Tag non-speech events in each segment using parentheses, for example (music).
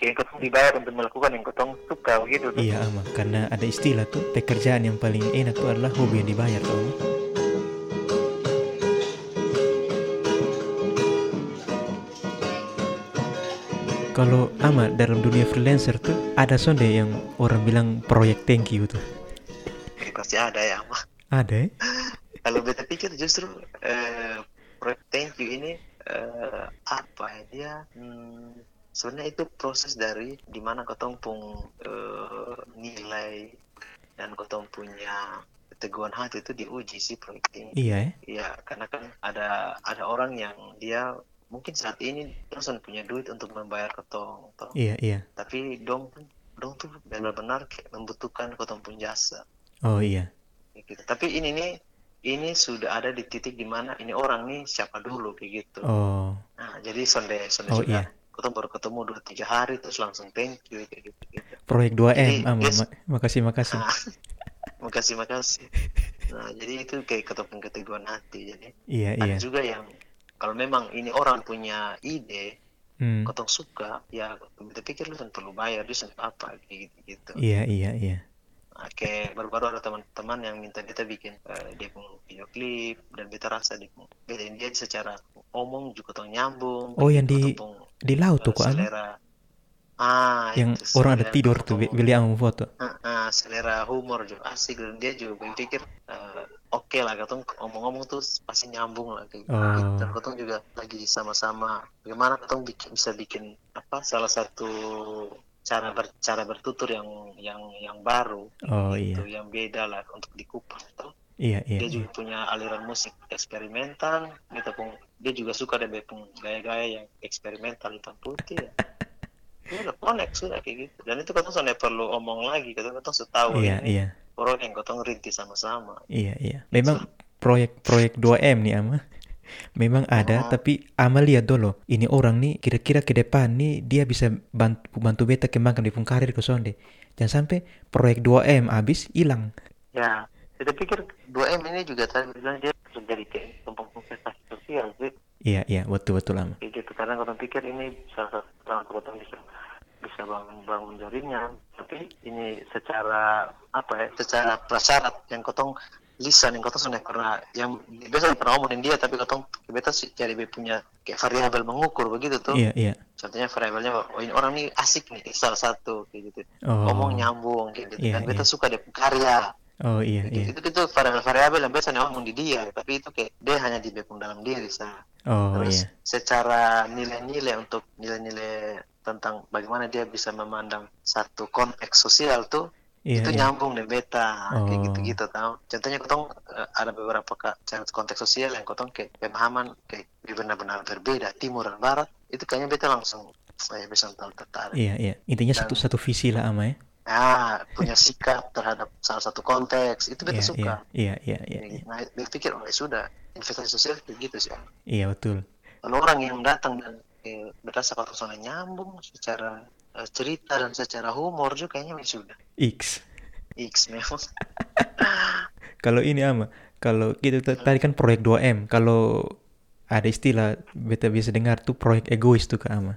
kayak kotong dibayar untuk melakukan yang kotong suka begitu tuh. Iya ama, karena ada istilah tuh pekerjaan yang paling enak tuh adalah hobi yang dibayar tuh. Ama. Kalau ama dalam dunia freelancer tuh ada sonde yang orang bilang proyek thank you tuh. Eh, pasti ada ya mah. Ada ya? (laughs) Kalau beta pikir justru eh, proyek thank you ini eh, apa ya dia hmm, sebenarnya itu proses dari di mana kotong pun eh, nilai dan kotong punya keteguhan hati itu diuji sih proyek thank you. Iya ya? Iya, karena kan ada ada orang yang dia mungkin saat ini langsung punya duit untuk membayar kotong, toh. Iya iya. tapi dong dong tuh benar-benar membutuhkan kotong pun jasa. Oh iya. gitu. Tapi ini nih ini sudah ada di titik di mana ini orang nih siapa dulu kayak gitu. Oh. Nah, jadi sonde sonde Oh, sudah iya. Kotong baru ketemu dua tiga hari terus langsung thank you kayak gitu. gitu. Proyek 2M Jadi, ama. yes. Ma- makasih makasih. Nah, (laughs) makasih makasih. Nah, jadi itu kayak ketemu keteguhan hati. Jadi Iya ada iya. juga yang kalau memang ini orang punya ide, Hmm. kotong suka, ya kita pikir lu kan perlu bayar, sen- apa gitu gitu. Iya iya iya. Nah, kayak baru-baru ada teman-teman yang minta kita bikin eh, dia pun video klip dan kita rasa dia pun dia secara omong juga tong nyambung. Oh, yang di- Di laut tuh kok ah Yang itu, orang ada tidur tuh kotong- beli ama foto. Ah, ah, selera humor juga asik dan dia juga berpikir eh, oke lah katong ngomong-ngomong tuh pasti nyambung lah kayak gitu. Oh. dan katong juga lagi sama-sama bagaimana katong bikin, bisa bikin apa salah satu cara ber, cara bertutur yang yang yang baru Oh gitu, iya. yang beda lah untuk dikupas tuh Iya iya. dia iya. juga punya aliran musik eksperimental pun dia juga suka deh gaya-gaya yang eksperimental hitam putih ya. Dia udah connect sudah kayak gitu dan itu katong sudah perlu omong lagi katong katong sudah tahu Iya ini iya. orang yang katong rintis sama-sama Iya iya. Memang proyek-proyek 2M nih ama. Memang ada, Oh. tapi ama lihat dulu. Ini orang nih kira-kira ke depan nih dia bisa bantu, bantu beta kembangkan di pun karir ke sonde. Jangan sampai proyek 2M habis hilang. ya saya pikir 2M ini juga tadi bilang dia jadi kayak tempat investasi sosial sih Iya iya betul betul ama. kayak gitu karena katong pikir ini salah satu untuk katong bisa bisa bangun bangun jaringan tapi ini secara apa ya secara prasyarat yang kotong lisan yang kotong sudah pernah yang biasa pernah omongin dia tapi kotong beta sih jadi be punya kayak variabel mengukur begitu tuh Iya iya. contohnya variabelnya oh ini orang ini asik nih salah satu kayak gitu Oh. ngomong nyambung kayak gitu Iya, beta iya. suka dia karya Oh iya Gitu. iya. itu itu variabel-variabel yang biasa ngomong di dia tapi itu kayak dia hanya di bepung dalam diri sah Oh Terus iya. secara nilai-nilai untuk nilai-nilai tentang bagaimana dia bisa memandang satu konteks sosial tuh Iya itu iya. nyambung deh beta kayak Oh. gitu-gitu tahu. Contohnya kotong eh, ada beberapa konteks sosial yang kotong kayak pemahaman kayak benar-benar berbeda timur dan barat itu kayaknya beta langsung saya bisa tahu tertarik. Iya iya. Intinya Dan- satu satu visi lah ama ya. Ah punya sikap terhadap salah satu konteks itu beta Iya suka. iya iya iya. Nah, pikir oh ya sudah investasi sosial kayak gitu sih. Iya betul. kalau orang yang datang dan eh, berasa kalau sana nyambung secara eh, cerita dan secara humor juga kayaknya ya sudah X. X memang (laughs) Kalau ini ama, kalau gitu t- tadi kan proyek 2M. Kalau ada istilah beta bisa dengar tuh proyek egois tuh Kak ama.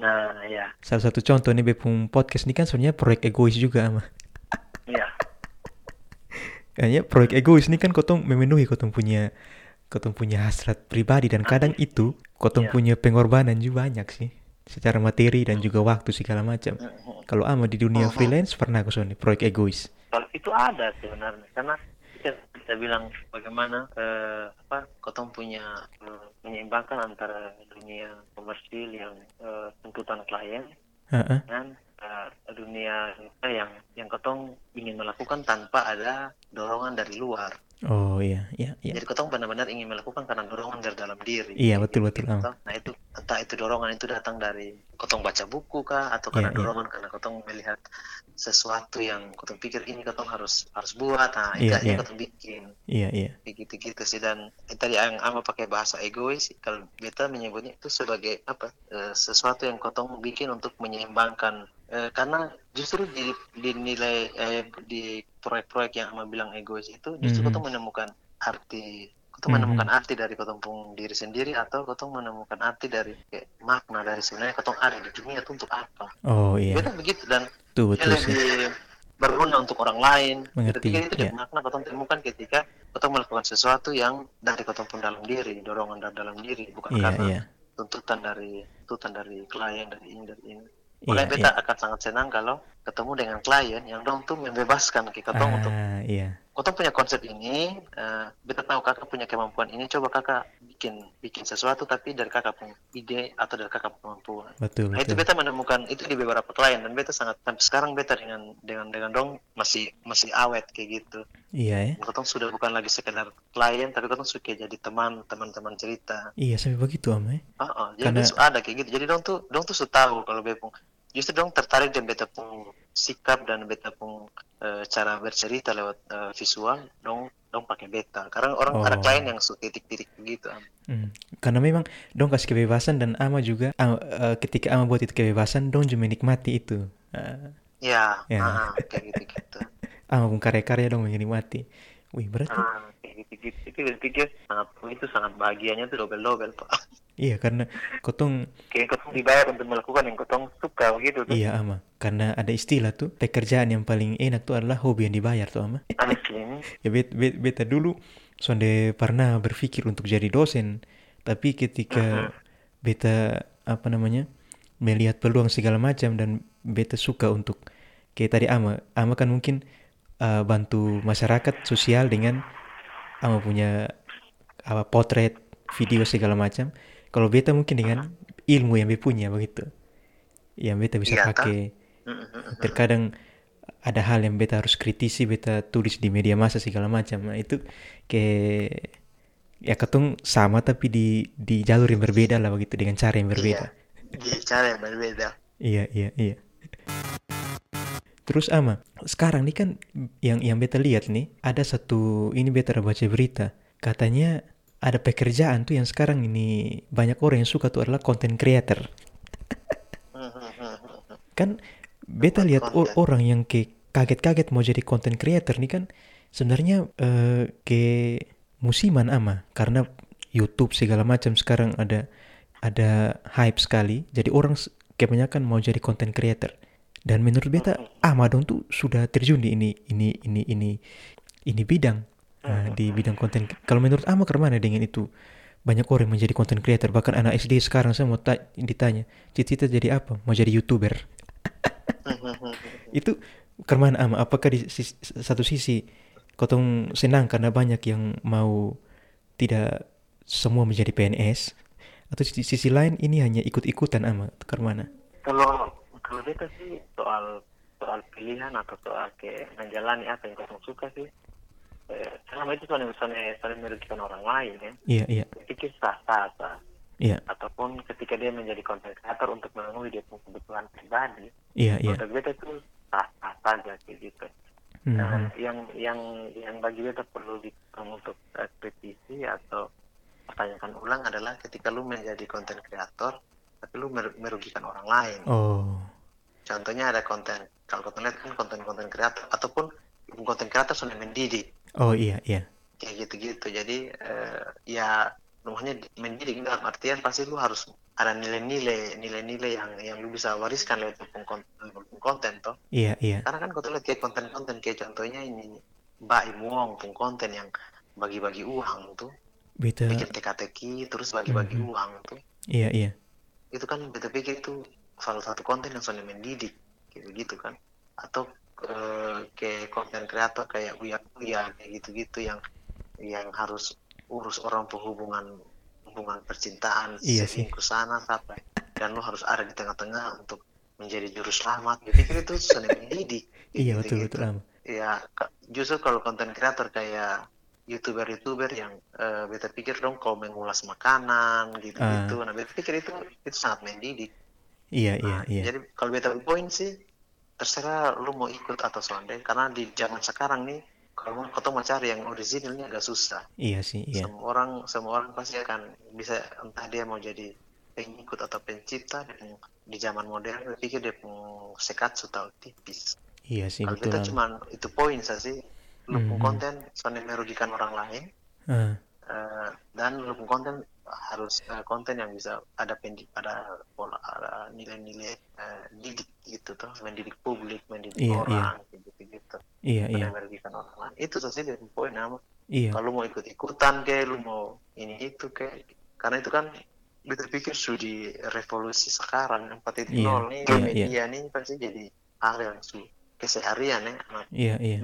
Nah ya Salah satu contoh nih Bepung podcast ini kan sebenarnya proyek egois juga ama. ya Kayaknya proyek egois ini kan kotong memenuhi kotong punya kotong punya hasrat pribadi dan kadang itu kotong Iya. punya pengorbanan juga banyak sih. Secara materi dan juga waktu segala macam. Kalau ama di dunia Mhm. freelance pernah aku soalnya proyek egois. itu ada sebenarnya karena kita, kita bilang bagaimana eh, apa kotong punya eh, menyeimbangkan antara dunia komersil yang eh, tuntutan klien Heeh. dan eh, dunia yang yang kotong ingin melakukan tanpa ada dorongan dari luar Oh iya, iya, iya. Jadi kotong benar-benar ingin melakukan karena dorongan dari dalam diri. Iya, betul, betul, Gitu. ah. Nah itu entah itu dorongan itu datang dari kotong baca buku kah atau karena iya. dorongan karena kotong melihat sesuatu yang kotong pikir ini kotong harus harus buat. Nah Iya, itu iya. yang kotong bikin Iya, iya. gitu-gitu sih dan tadi yang ama pakai bahasa egois kalau beta menyebutnya itu sebagai apa eh, sesuatu yang kotong bikin untuk menyeimbangkan Eh, karena justru di, di nilai eh, di proyek-proyek yang ama bilang egois itu justru Mhm. kotong menemukan arti Kotong Mhm. menemukan arti dari kotong pung diri sendiri atau kotong menemukan arti dari kayak makna dari sebenarnya kotong ada di dunia itu untuk apa. Oh iya, Beta begitu dan betul dia betul sih. lebih berguna untuk orang lain. Mengerti, Ketika itu yeah. makna kotong temukan ketika kotong melakukan sesuatu yang dari pun dalam diri, dorongan dari dalam diri, bukan Iya karena iya, tuntutan dari tuntutan dari klien dari ini dari ini. Makanya iya. beta akan sangat senang kalau ketemu dengan klien yang dong tuh membebaskan ke kotong untuk Ah iya, kotong punya konsep ini, eh, beta tahu kakak punya kemampuan ini, coba kakak bikin bikin sesuatu tapi dari kakak punya ide atau dari kakak punya kemampuan. betul Nah itu betul. beta menemukan itu di beberapa klien dan beta sangat sampai sekarang beta dengan dengan dengan dong masih masih awet kayak gitu. Iya ya. Kotong sudah bukan lagi sekedar klien tapi kotong suka jadi teman teman-teman cerita. Iya sampai begitu am eh. Oh, oh, jadi Karena- ada kayak gitu. Jadi dong tuh dong tuh sudah tahu kalau beta pun justru dong tertarik dengan beta pun sikap dan beta pun eh, cara bercerita lewat eh, visual dong dong pakai beta. Karena orang ada Oh. klien yang suka titik-titik begitu. Am. Hmm. Karena memang dong kasih kebebasan dan ama juga ah, eh, ketika ama buat itu kebebasan dong juga menikmati itu. Ah, Ya, Ya. ah, kayak gitu-gitu. (laughs) ama pun karya-karya dong menikmati. Wih berarti Ah, kayak gitu-gitu. Itu gue pikir sangat itu sangat bahagianya tuh double-double, Pak. iya karena kotong Kayak kotong dibayar untuk melakukan yang kotong suka begitu tuh. iya ama karena ada istilah tuh pekerjaan yang paling enak tuh adalah hobi yang dibayar tuh ama. Asli. (laughs) Ya bet, bet- beta dulu sonde pernah berpikir untuk jadi dosen, tapi ketika beta apa namanya melihat peluang segala macam dan beta suka untuk kayak tadi ama, ama kan mungkin uh, bantu masyarakat sosial dengan ama punya apa potret, video segala macam. Kalau beta mungkin dengan ilmu yang beta punya begitu, yang beta bisa toh. pakai Mm-mm. terkadang ada hal yang beta harus kritisi beta tulis di media massa segala macam nah itu kayak ya ketong sama tapi di di jalur yang berbeda lah begitu dengan cara yang berbeda Iya. Di cara yang berbeda. iya iya iya terus ama sekarang nih kan yang yang beta lihat nih ada satu ini beta baca berita. Katanya ada pekerjaan tuh yang sekarang ini banyak orang yang suka tuh adalah content creator. (laughs) Kan beta lihat orang yang ke kaget-kaget mau jadi content creator nih kan sebenarnya eh, ke musiman ama. Karena YouTube segala macam sekarang ada ada hype sekali. Jadi orang kebanyakan mau jadi content creator dan menurut beta ama dong tuh sudah terjun di ini ini ini ini ini bidang. Nah, di bidang konten kalau menurut ama ke mana dengan itu? Banyak orang yang menjadi content creator bahkan anak SD sekarang saya mau ta- ditanya cita-cita jadi apa? Mau jadi youtuber? (laughs) Itu ke mana ama apakah di sis- satu sisi kotong senang karena banyak yang mau tidak semua menjadi PNS atau sisi, sisi lain ini hanya ikut-ikutan ama ke mana Kalau beta sih soal soal pilihan atau soal kayak menjalani apa yang kau suka sih. Eh, selama itu soalnya misalnya saling merugikan orang lain ya. iya iya pikir sah sah sah. iya Ataupun ketika dia menjadi konten kreator untuk memenuhi dia punya kebutuhan pribadi. iya iya Menurut beta itu sah sah saja kayak gitu. Hmm, Dan yang yang yang bagi beta perlu di untuk eh, kritisi atau pertanyakan ulang adalah ketika lu menjadi konten kreator tapi lu mer- merugikan orang lain. oh Contohnya ada konten kalau konten lihat kan konten-konten kreator ataupun konten kreator sudah mendidik oh iya iya kayak gitu-gitu. Jadi eh, ya rumahnya mendidik dalam artian pasti lu harus ada nilai-nilai nilai-nilai yang yang lu bisa wariskan lewat konten, konten toh. iya iya Karena kan kalau lihat kayak konten-konten kayak contohnya ini Mbak Imu Wong pun konten yang bagi-bagi uang tuh, beta bikin teka-teki terus bagi-bagi Mhm. uang tuh. iya iya Itu kan beta pikir itu salah satu konten yang soalnya mendidik gitu gitu kan. Atau eh, kayak konten kreator kayak Uya Uya kayak gitu-gitu yang yang harus urus orang penghubungan hubungan percintaan Iya sih. selingkuh sana sampai dan lu harus ada di tengah-tengah untuk menjadi juru selamat. Pikir itu soalnya mendidik. iya gitu-gitu. betul betul ya justru kalau konten kreator kayak youtuber-youtuber yang eh, beta pikir dong kalau mengulas makanan gitu-gitu Ah. nah beta pikir itu itu sangat mendidik iya iya Nah, iya jadi kalau beta poin sih terserah lu mau ikut atau sonde karena di zaman sekarang nih kalau mau mau cari yang originalnya agak susah. Iya sih iya. Semua orang semua orang pasti akan bisa entah dia mau jadi pengikut atau pencipta dan di zaman modern saya pikir dia sekat sudah tipis. Iya sih kalau kita ama cuman itu poin saja sih lu pun Mhm. konten soalnya merugikan orang lain Ah, Eh, dan lu konten harus uh, konten yang bisa ada pendik ada pola ada nilai-nilai uh, didik gitu tuh mendidik publik mendidik Iya, iya. orang gitu gitu Iya, iya. merugikan orang lain itu saja poin nama Iya. kalau mau ikut ikutan kayak lu mau ini itu kayak karena itu kan kita pikir sudah revolusi sekarang 4.0 Iya, nih iya, media nih pasti jadi hal yang su keseharian ya anak Iya, iya.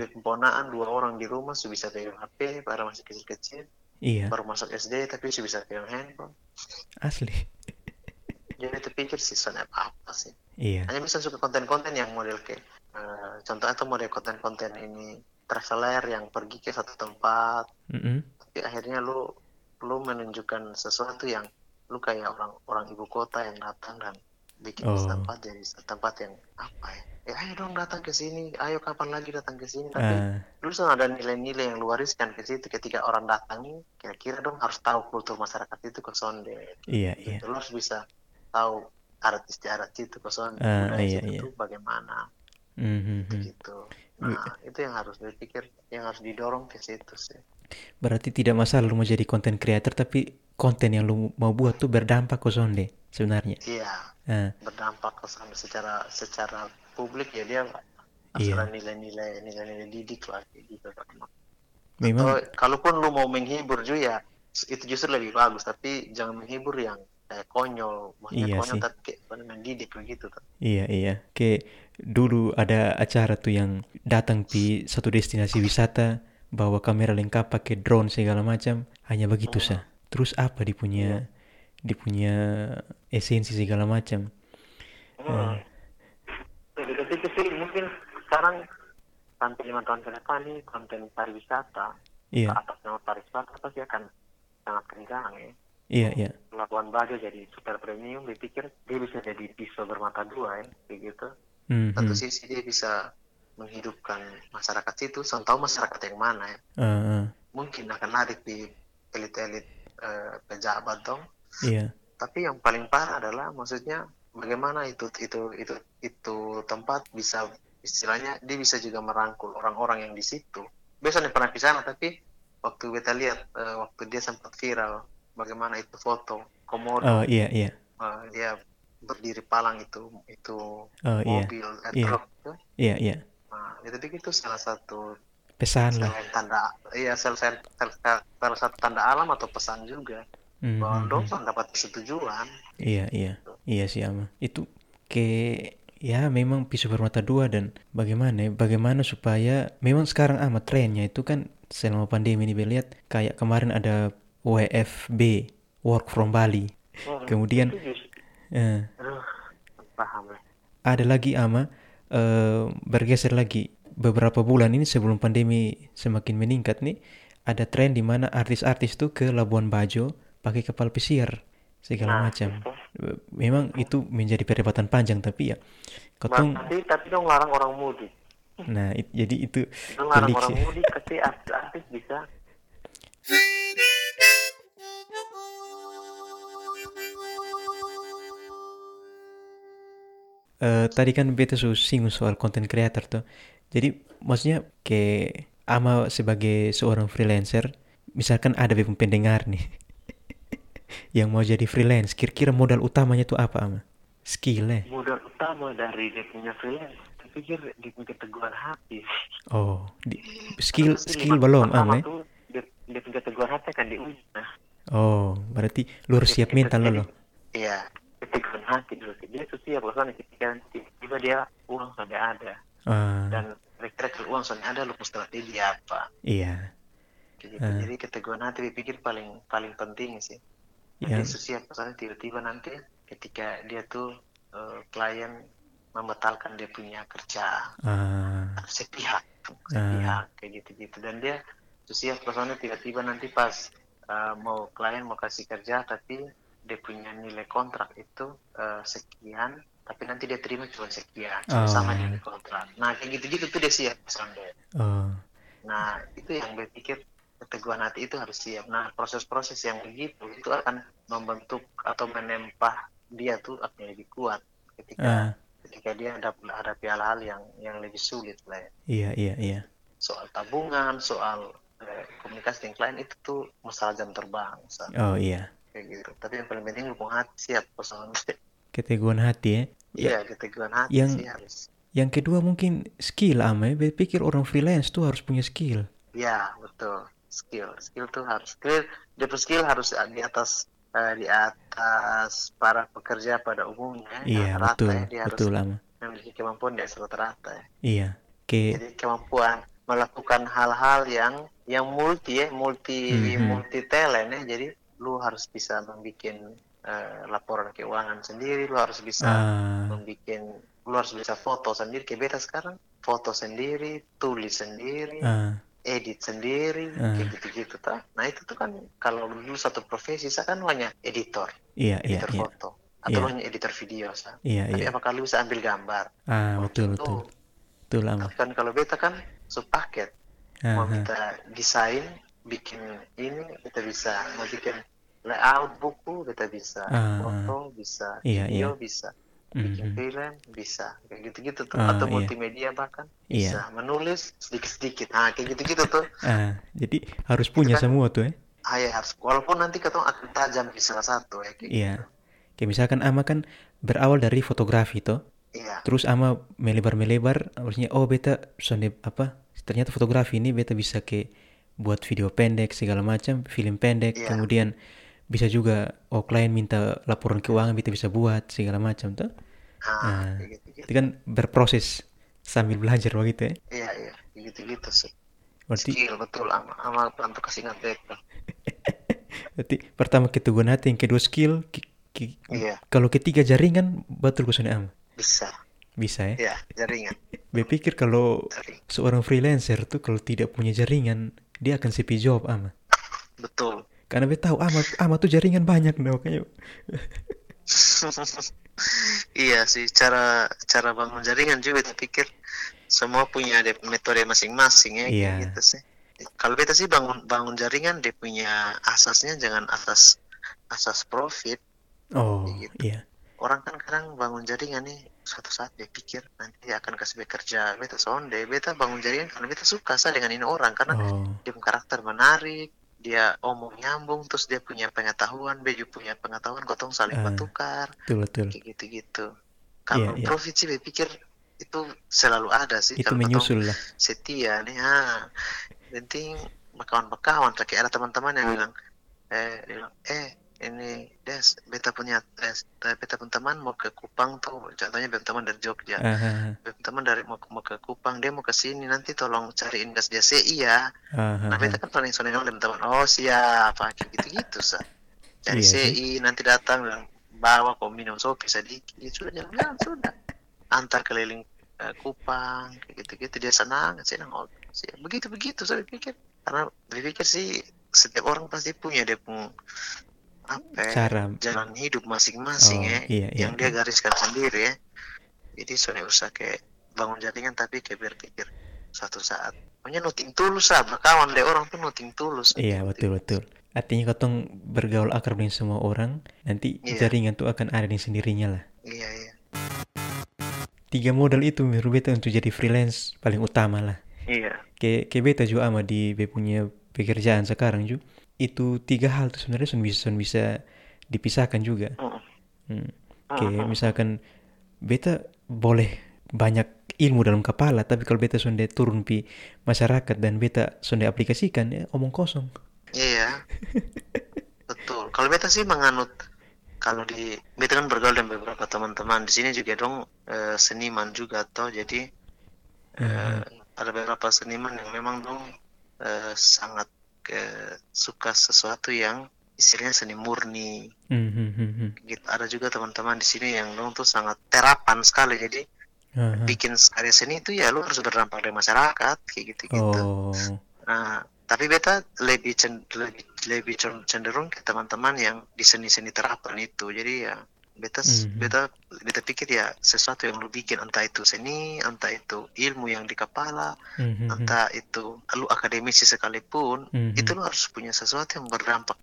Dua orang di rumah su bisa pegang HP pada masih kecil-kecil Iya, baru masuk SD tapi su bisa pegang handphone asli. (laughs) jadi terpikir sih soalnya apa, apa sih Iya. hanya bisa suka konten-konten yang model kayak eh, contoh atau model konten-konten ini traveler yang pergi ke satu tempat Mm-mm. tapi akhirnya lu lu menunjukkan sesuatu yang lu kayak orang orang ibu kota yang datang dan bikin Oh. tempat jadi tempat yang apa ya? Ya ayo dong datang ke sini. Ayo kapan lagi datang ke sini? Tapi Ah, harus ada nilai-nilai yang lu wariskan ke situ. Ketika orang datang nih kira-kira dong harus tahu kultur masyarakat itu ke sonde iya, iya. lu harus bisa tahu adat istiadat itu ke sonde Ah, budaya iya, situ iya. bagaimana? Mhm. gitu. Nah itu yang harus dipikir yang harus didorong ke situ sih Berarti tidak masalah lu mau jadi konten creator tapi konten yang lu mau buat tuh berdampak ke sonde sebenarnya. iya Ah, berdampak ke sana secara secara publik ya dia Iya. asal nilai-nilai nilai-nilai didik lah gitu memang Atau kalaupun lu mau menghibur juga ya itu justru lebih bagus tapi jangan menghibur yang kayak konyol maksudnya Iya konyol sih. tapi kayak mendidik begitu tuh Iya iya. Kayak dulu ada acara tuh yang datang di satu destinasi wisata bawa kamera lengkap pakai drone segala macam hanya begitu sah. Terus apa di punya di punya esensi segala macam. Hmm. Jadi ketika sih mungkin sekarang sampai lima tahun ke depan nih konten pariwisata Iya atas nama pariwisata pasti akan sangat kencang ya. iya iya. Labuan Bajo jadi super premium, dipikir dia bisa jadi pisau bermata dua ya, kayak gitu. Mhm. Satu sisi dia bisa menghidupkan masyarakat situ, tahu masyarakat yang mana ya. Ah. Mungkin akan lari di elit-elit eh, pejabat dong. Iya Tapi yang paling parah adalah maksudnya bagaimana itu itu itu itu tempat bisa istilahnya dia bisa juga merangkul orang-orang yang di situ. Biasanya pernah ke sana tapi waktu kita lihat eh, waktu dia sempat viral bagaimana itu foto komodo oh iya iya. eh, dia berdiri palang itu itu Oh iya mobil eh, Iya. truk tuh. iya iya. Nah, itu salah satu Pesan lah. tanda iya salah, salah, satu tanda alam atau pesan juga. Mhm. bahwa dong dapat persetujuan. Iya iya. Iya sih ama. Itu ke ya memang pisau bermata dua dan bagaimana ya, bagaimana supaya memang sekarang ama trennya itu kan selama pandemi ini lihat kayak kemarin ada WFB work from Bali. Kemudian Itu justru- eh, aduh, paham ada lagi ama eh, bergeser lagi beberapa bulan ini sebelum pandemi semakin meningkat nih ada tren di mana artis-artis tuh ke Labuan Bajo pakai kapal pesiar segala Nah, macam. itu. Memang itu menjadi perdebatan panjang tapi ya ketong tapi tapi dong larang orang mudik nah it- jadi itu larang pelik orang mudik tapi artis bisa Eh, tadi kan beta su singgung soal content creator tuh. Jadi maksudnya ke ama sebagai seorang freelancer, misalkan ada pendengar nih (laughs) yang mau jadi freelance, kira-kira modal utamanya tuh apa ama? Skillnya. modal utama dari dia punya freelance pikir dia punya keteguhan hati Oh, di, skill skill belum ama? ya? dia, dia punya keteguhan hati akan diuji nah Oh, berarti lu harus siap mental lo. loh. iya keteguhan hati dulu dia tuh siap loh ketika tiba dia uang sudah ada Ah, dan kira-kira kalau uang sudah ada lu strategi apa iya. Gitu. Ah. jadi keteguhan hati dia pikir paling paling penting sih. Jadi siap misalnya tiba-tiba nanti ketika dia tuh eh, klien membatalkan dia punya kerja. Ah, sepihak sepihak kayak gitu-gitu. Dan dia tuh siap misalnya tiba-tiba nanti pas eh, mau klien mau kasih kerja tapi dia punya nilai kontrak itu eh, sekian tapi nanti dia terima cuma sekian cuma Oh. sama nilai kontrak nah kayak gitu-gitu tuh dia siap misalnya oh, Nah, itu yang gue pikir keteguhan hati itu harus siap. Nah, proses-proses yang begitu itu akan membentuk atau menempah dia tuh akan lebih kuat ketika ah, ketika dia ada hadapi hal-hal yang yang lebih sulit lah ya. iya, iya, iya. Soal tabungan, soal eh, komunikasi dengan klien itu tuh masalah jam terbang Sa. Oh iya. kayak gitu tapi yang paling penting lu punya hati siap kosong Keteguhan hati ya. Ya, iya keteguhan hati yang- sih harus yang kedua mungkin skill ama ya. Beta pikir orang freelance tuh harus punya skill. ya betul skill skill tuh harus skill dia skill harus di atas eh, di atas para pekerja pada umumnya Iya, betul. ya dia harus Betul ama. memiliki kemampuan di atas rata-rata ya Iya. Ke jadi kemampuan melakukan hal-hal yang yang multi ya multi Mhm. multi talent ya jadi lu harus bisa membuat eh, laporan keuangan sendiri lu harus bisa ah, membuat lu harus bisa foto sendiri kayak beta sekarang foto sendiri tulis sendiri ah, edit sendiri Ah. kayak gitu-gitu tuh nah itu tuh kan kalau dulu satu profesi saya kan hanya editor iya iya editor iya. foto atau Iya. hanya editor video sa. Iya tapi iya. apakah lu bisa ambil gambar Ah, betul Itu. betul. Betul ama. tapi kan kalau beta kan sepaket mau Ah, ah. kita desain bikin ini kita bisa mau bikin layout buku kita bisa Ah, foto bisa Iya, video bisa bikin Mhm. film bisa kayak gitu-gitu tuh Ah, atau iya. multimedia bahkan Iya. bisa menulis sedikit-sedikit nah kayak gitu-gitu tuh Ah, jadi harus punya kan- semua tuh ya. ah ya harus walaupun nanti ketemu akan tajam di salah satu ya kayak Iya. gitu. Kayak misalkan ama kan berawal dari fotografi toh. iya Terus ama melebar-melebar, harusnya oh beta sonde apa? Ternyata fotografi ini beta bisa ke buat video pendek segala macam, film pendek, Iya. kemudian bisa juga oh klien minta laporan keuangan beta bisa buat segala macam tuh. ah Ah. kayak gitu-gitu Itu kan berproses sambil belajar begitu ya. iya iya kayak gitu-gitu sih Berarti skill betul ama ama untuk kasih ingat beta (laughs) berarti pertama keteguhan hati, yang kedua skill, ki- ki- iya kalau ketiga jaringan betul kusone am. bisa Bisa ya. ya jaringan (laughs) Berpikir kalau jaringan seorang freelancer tuh kalau tidak punya jaringan, dia akan sepi job ama. betul Karena beta tahu ama ama tuh jaringan banyak nah, makanya (laughs) iya sih cara cara bangun jaringan juga saya pikir. Semua punya metode masing-masing ya Iya. gitu sih. Kalau beta sih bangun bangun jaringan dia punya asasnya jangan atas asas profit. Oh Gitu. iya. orang kan kadang bangun jaringan nih suatu saat dia pikir nanti dia akan kasih bekerja beta sonde beta bangun jaringan karena beta suka sa dengan ini orang. Karena Oh. dia karakter menarik dia omong nyambung terus dia punya pengetahuan Beju punya pengetahuan gotong saling Ah. bertukar betul betul. kayak gitu-gitu kalau Iya, iya. profit sih pikir itu selalu ada sih Itu kalau menyusul lah. setia nih ah penting kawan-kawan kayak ada teman-teman yang bilang eh bilang eh ini Des beta punya tes beta punya teman mau ke Kupang tuh contohnya beta teman dari Jogja. Beta teman dari mau, mau ke Kupang dia mau ke sini nanti tolong cariin jasa iya. Ah, ah, Nah, beta kan paling sering dengan teman. Oh siap ah, kayak gitu-gitu sa. Cari sih. CI nanti datang bilang bawa kau minum kopi sedikit. Ya sudah jalan sudah. Antar keliling eh, Kupang kayak gitu-gitu. Dia senang senang oh siap. Begitu begitu saya pikir. Karena berpikir sih setiap orang pasti punya dia pun apa ya, Cara. jalan hidup masing-masing Oh, ya iya, iya, yang dia gariskan sendiri ya jadi soalnya usah kayak bangun jaringan tapi kayak berpikir suatu saat pokoknya noting tulus ah berkawan deh orang tuh noting tulus Iya betul betul. Artinya kotong bergaul akrab dengan semua orang, nanti Iya. jaringan tuh akan ada di sendirinya lah. iya iya Tiga modal itu menurut beta untuk jadi freelance paling utama lah. iya Kayak kayak beta juga ama di be punya pekerjaan sekarang juga. Itu tiga hal tuh sebenarnya sun bisa sun bisa dipisahkan juga. Mm. Hmm. Kayak misalkan beta boleh banyak ilmu dalam kepala, tapi kalau beta sonde turun pi masyarakat dan beta sonde aplikasikan ya omong kosong. iya (laughs) betul kalau beta sih menganut kalau di beta kan bergaul dengan beberapa teman-teman di sini juga dong eh, seniman juga toh jadi eh, ada beberapa seniman yang memang dong eh, sangat eh, suka sesuatu yang istilahnya seni murni. Hmm, hmm, hmm, hmm. gitu. Ada juga teman-teman di sini yang dong tuh sangat terapan sekali. Jadi Aha. bikin karya seni itu ya lu harus berdampak dengan masyarakat kayak gitu gitu Oh, nah tapi beta lebih lebih lebih cen- cenderung ke teman-teman yang di seni-seni terapan itu. Jadi ya beta Mhm. beta beta pikir ya sesuatu yang lu bikin entah itu seni entah itu ilmu yang di kepala hmm, hmm, hmm. entah itu lu akademisi sekalipun Mhm. itu lu harus punya sesuatu yang berdampak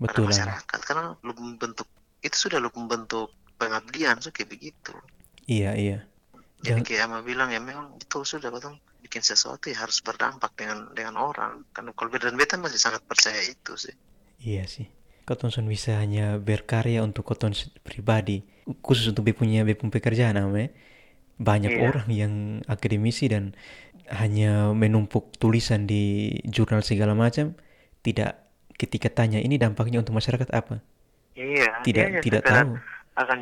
pada betul lah. masyarakat karena lu membentuk itu sudah lu membentuk pengabdian so kayak begitu Iya, iya. jadi kayak ama bilang ya memang betul sudah betul bikin sesuatu ya harus berdampak dengan dengan orang kan kalau dan beta masih sangat percaya itu sih Iya sih. Koton bisa hanya berkarya untuk koton pribadi, khusus untuk punya punya pekerjaan ama ya. Banyak Iya. orang yang akademisi dan hanya menumpuk tulisan di jurnal segala macam, tidak ketika tanya ini dampaknya untuk masyarakat apa? iya Tidak dia hanya tidak tahu. akan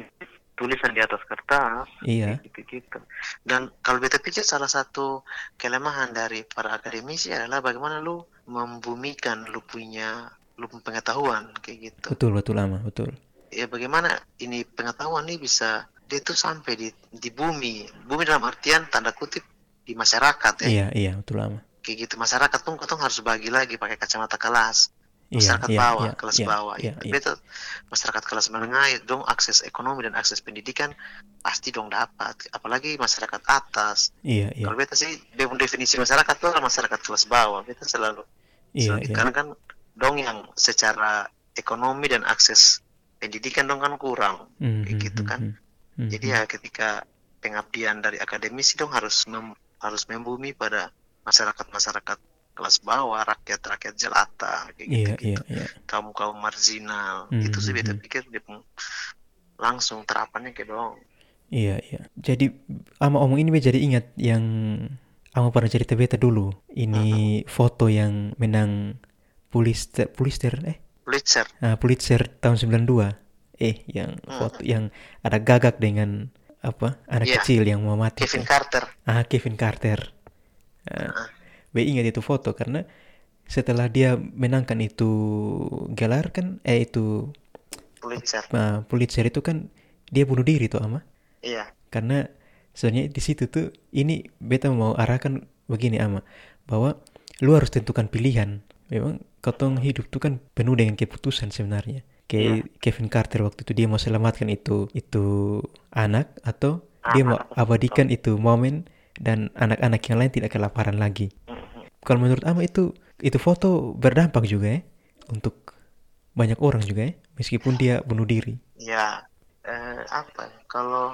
tulisan di atas kertas Iya. gitu gitu dan kalau beta pikir salah satu kelemahan dari para akademisi adalah bagaimana lu membumikan lu punya lu punya pengetahuan kayak gitu Betul betul lama betul. ya bagaimana ini pengetahuan ini bisa dia tuh sampai di di bumi bumi dalam artian tanda kutip di masyarakat ya Iya iya betul lama. kayak gitu masyarakat pun katong harus bagi lagi pakai kacamata kelas Iya masyarakat iya bawah iya kelas iya bawah iya ya. iya. Masyarakat kelas menengah dong akses ekonomi dan akses pendidikan pasti dong dapat apalagi masyarakat atas Iya iya kalau beta sih definisi masyarakat itu adalah masyarakat kelas bawah beta selalu iya selalu iya. karena kan dong yang secara ekonomi dan akses pendidikan dong kan kurang Hmm, kayak gitu hmm, kan hmm, hmm, jadi ya ketika pengabdian dari akademisi dong harus mem- harus membumi pada masyarakat-masyarakat kelas bawah, rakyat-rakyat jelata, kayak Iya gitu-gitu. iya iya. Kaum-kaum marginal. Hmm, Itu sih hmm, beta hmm. pikir dia langsung terapannya ke dong. Iya, iya. Jadi, ama omong ini jadi ingat yang ama pernah cerita beta dulu. Ini foto yang menang Pulitzer, Pulitzer eh, Pulitzer. ah, Pulitzer tahun 92. Eh, yang Hmm. foto yang ada gagak dengan apa anak Iya. kecil yang mau mati. Kevin tuh. Carter. Ah, Kevin Carter. Ah, Ah. be ingat itu foto karena setelah dia menangkan itu gelar kan, eh itu Pulitzer. ah, Pulitzer itu kan dia bunuh diri tuh ama. Iya. karena sebenarnya di situ tuh ini beta mau arahkan begini ama bahwa lu harus tentukan pilihan memang kotong hidup tuh kan penuh dengan keputusan sebenarnya kayak Kevin Carter waktu itu dia mau selamatkan itu itu anak atau dia mau abadikan itu momen dan anak-anak yang lain tidak kelaparan lagi Mhm. kalau menurut ama itu itu foto berdampak juga ya untuk banyak orang juga ya meskipun dia bunuh diri Ya, eh, apa? ya, Kalau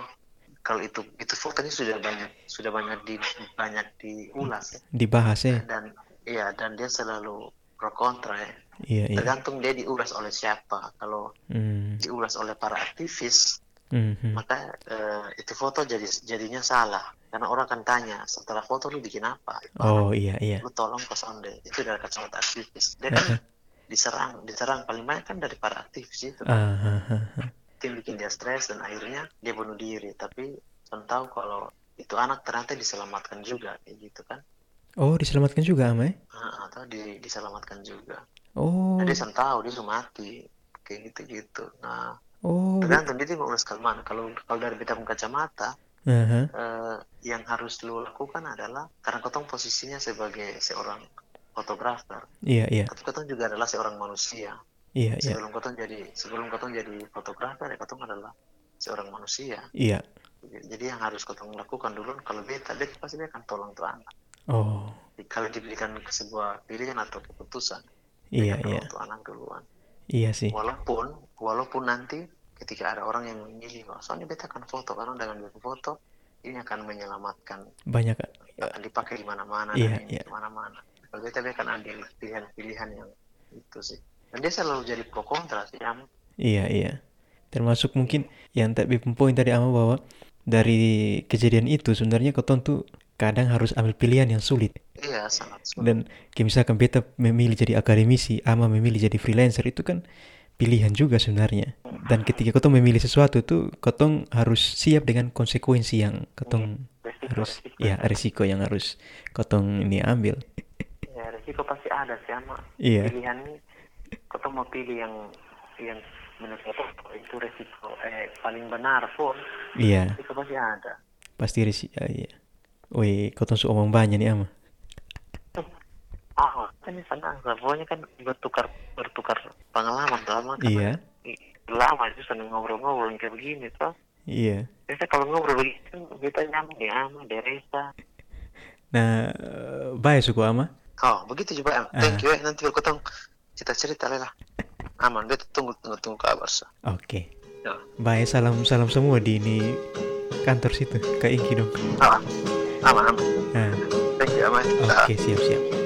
kalau itu itu fotonya sudah banyak sudah banyak di banyak diulas ya. dibahas ya dan iya dan dia selalu pro kontra ya. iya iya Tergantung dia diulas oleh siapa. Kalau Hmm, diulas oleh para aktivis, hmm, hmm. maka eh, itu foto jadi jadinya salah. Karena orang akan tanya, setelah foto lu bikin apa? Oh iya iya. lu tolong ke sonde. Itu dari kacamata aktivis. Dia kan diserang, diserang paling banyak kan dari para aktivis itu. Itu yang bikin dia stres dan akhirnya dia bunuh diri. Tapi tahu kalau itu anak ternyata diselamatkan juga kayak gitu kan. Oh diselamatkan juga ama ya? Ah, atau di, diselamatkan juga. Oh Nah, dia saya tahu dia sudah mati kayak gitu-gitu. Nah, oh. tergantung dia mau ulas mana. Kalau kalau dari bidang kacamata, Aha. eh, yang harus lu lakukan adalah karena kotong posisinya sebagai seorang fotografer, Iya iya tapi kotong juga adalah seorang manusia. iya iya Sebelum kotong jadi sebelum kotong jadi fotografer, ya kotong adalah seorang manusia. iya. Jadi yang harus kotong lakukan dulu kalau beta, beta pasti dia akan tolong tuh anak. Oh Kalau diberikan sebuah pilihan atau keputusan, iya iya tuh anak duluan. iya sih. Walaupun walaupun nanti ketika ada orang yang memilih, "Oh, soalnya beta akan foto karena dengan beta foto ini akan menyelamatkan Banyak akan dipakai di mana-mana Iya, iya. di mana-mana. Kalau beta akan ambil pilihan-pilihan yang itu sih. Dan dia selalu jadi pro kontra sih, Am. iya iya. Termasuk mungkin yang tadi poin tadi ama bahwa dari kejadian itu sebenarnya kau tuh kadang harus ambil pilihan yang sulit. Iya, sangat sulit. Dan kayak misalkan beta memilih jadi akademisi, ama memilih jadi freelancer itu kan pilihan juga sebenarnya. Dan ketika kau memilih sesuatu tuh, kau harus siap dengan konsekuensi yang kau Resiko, harus resiko. ya risiko yang harus kotong ini ambil Ya, resiko pasti ada sih, Ama. Iya. Pilihan kau mau pilih yang yang menurut kau itu resiko eh paling benar pun, iya resiko pasti ada. pasti risiko iya wih kotong su omong banyak nih ama Ah, kan ini senang. Pokoknya kan bertukar bertukar pengalaman lama kan. iya Lama itu senang ngobrol-ngobrol kayak begini tuh. iya Biasa kalau ngobrol begini kan kita nyambung di Ama, di Reza. nah baik suku ama Oh, begitu juga Am. Thank you. eh. Nanti berkotong cerita-cerita lah. Aman, beta tunggu tunggu tunggu kabar sa. oke Ya. baik salam salam semua di ini kantor situ ke Inki dong Aman, aman, nah Thank you. mas Oke, siap-siap.